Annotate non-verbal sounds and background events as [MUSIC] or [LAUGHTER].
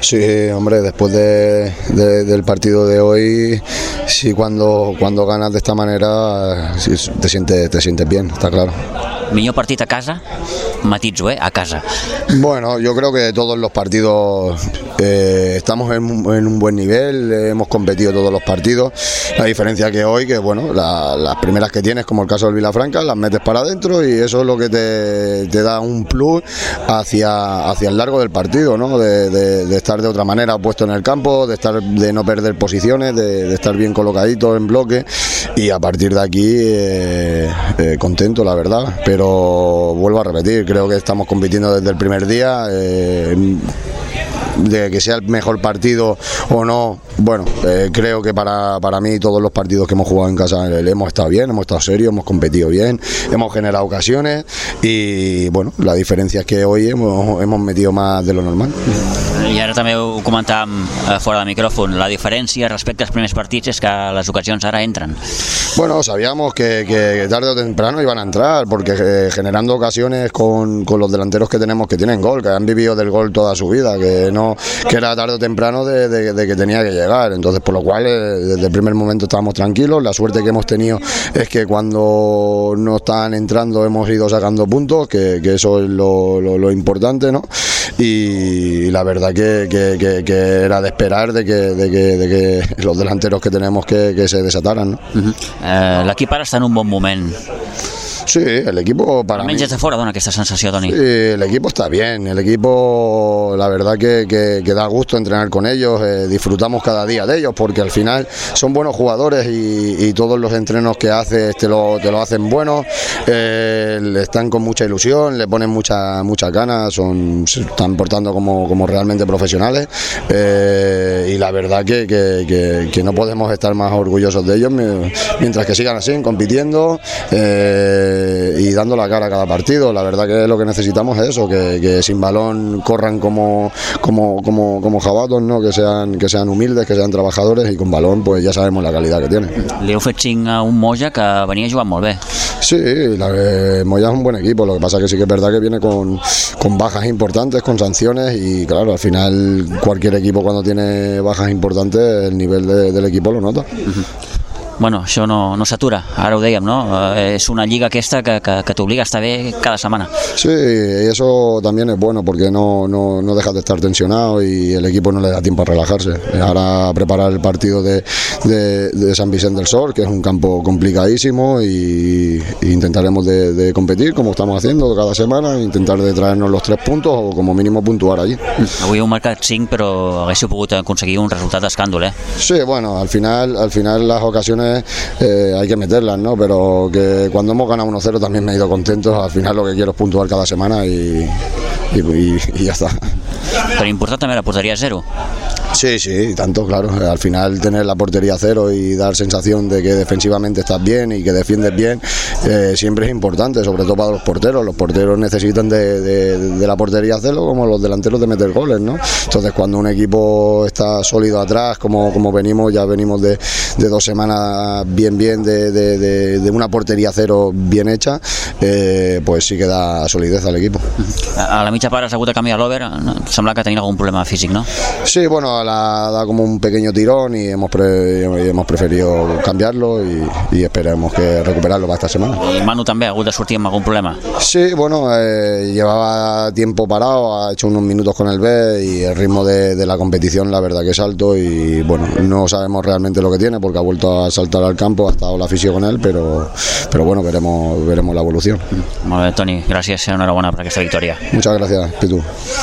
Sí, hombre, después de, de, del partido de hoy, sí, cuando, cuando ganas de esta manera, sí, te, sientes, te sientes bien, está claro. Millor partit a casa? Matitzo, eh? A casa. Bueno, yo creo que todos los partidos eh, estamos en, un- en un buen nivel, hemos competido todos los partidos. La diferencia que hoy, que bueno, la- las primeras que tienes, como el caso del Vilafranca, las metes para adentro y eso es lo que te, te da un plus hacia, hacia el largo del partido, ¿no? De, estar de otra manera puesto en el campo, de estar de no perder posiciones, de, estar bien colocadito en bloque y a partir de aquí eh, eh, contento, la verdad. Pero vuelvo a repetir, creo que estamos compitiendo desde el primer día. De que sea el mejor partido o no, bueno, eh, creo que para, para mí todos los partidos que hemos jugado en casa hemos estado bien, hemos estado serios, hemos competido bien, hemos generado ocasiones y bueno, la diferencia es que hoy hemos, hemos metido más de lo normal. I ara també ho comentàvem eh, fora de micròfon. La diferència respecte als primers partits és que les ocasions ara entren. Bueno, sabíamos que, que tarde o temprano iban a entrar, porque eh, generando ocasiones con, con los delanteros que tenemos que tienen gol, que han vivido del gol toda su vida, que no que era tarde o temprano de, de- de que tenía que llegar. Entonces, por lo cual, eh, desde el primer momento estábamos tranquilos. La suerte que hemos tenido es que cuando no están entrando hemos ido sacando puntos, que, que eso es lo, lo- lo importante, ¿no? Y la verdad que, que- que- que era de esperar de que, de que, de que [LAUGHS] los delanteros que tenemos que, que se desataran, ¿no? Eh, L'equip ara està en un bon moment. Sí, el equipo para mí. Almenys des de fora dona aquesta sensació, Toni. Sí, el equipo está bien, el equipo la verdad que, que- que da gusto entrenar con ellos, eh, disfrutamos cada día de ellos porque al final son buenos jugadores y, y todos los entrenos que haces te lo, te lo hacen buenos, eh, le están con mucha ilusión, le ponen mucha mucha ganas, son, se están portando como, como realmente profesionales eh, y la verdad que, que- que- no podemos estar más orgullosos de ellos mi- mientras que sigan así, compitiendo eh, y dando la cara a cada partido. La verdad que lo que necesitamos es eso, que, que sin balón corran como, como, como, como jabatos, ¿no? que, sean, que sean humildes, que sean trabajadores y con balón pues ya sabemos la calidad que tienen. Li heu fet 5 a un Moja que venia jugant molt bé. Sí, la, eh, Moya es un buen equipo, lo que pasa que sí que es verdad que viene con, con bajas importantes, con sanciones y claro, al final cualquier equipo cuando tiene bajas importantes el nivel de- del equipo lo nota. Bueno, això no, no s'atura, ara ho dèiem, no? Eh, és una aquesta que, que, que t'obliga a estar bé cada setmana. Sí, y eso también es bueno porque no, no, no dejas de estar tensionado y el equipo no le da tiempo a relajarse. Ahora preparar el partido de, de, de San Vicente del Sol, que es un campo complicadísimo y, y intentaremos de, de competir como estamos haciendo cada semana, intentar de traernos los tres puntos o como mínimo puntuar allí. Avui heu marcat 5, però haguéssiu pogut aconseguir un resultat d'escàndol, eh? Sí, bueno, al final, al final las ocasiones eh, hay que meterlas, ¿no? Pero que cuando hemos ganado 1-0 también me he ido contento. Al final lo que quiero es puntuar cada semana y, y- y- y ya está. Però important també la porteria a zero. Sí, sí, tanto, claro. Al final tener la portería cero y dar sensación de que defensivamente estás bien y que defiendes bien eh, siempre es importante, sobre todo para los porteros. Los porteros necesitan de, de- de la portería cero como los delanteros de meter goles, ¿no? Entonces cuando un equipo está sólido atrás, como, como venimos, ya venimos de, de dos semanas bien, bien, de, una portería cero bien hecha, eh, pues sí que da solidez al equipo. A a la mitja part has hagut de canviar l'over? Sembla que tenia algun problema físic, no? Sí, bueno, la da como un pequeño tirón y hemos, pre- y hemos preferido cambiarlo y, y esperemos que recuperarlo para esta semana. I Manu també ha hagut de sortir amb algun problema. Sí, bueno, eh, llevaba tiempo parado, ha hecho unos minutos con el B y el ritmo de, de la competición la verdad que es alto y bueno, no sabemos realmente lo que tiene porque ha vuelto a saltar al campo, ha estado la fisio con él, pero, pero bueno, veremos, veremos la evolución. Molt bé, Toni, gràcies i enhorabona per aquesta victòria. Muchas gracias, Pitu.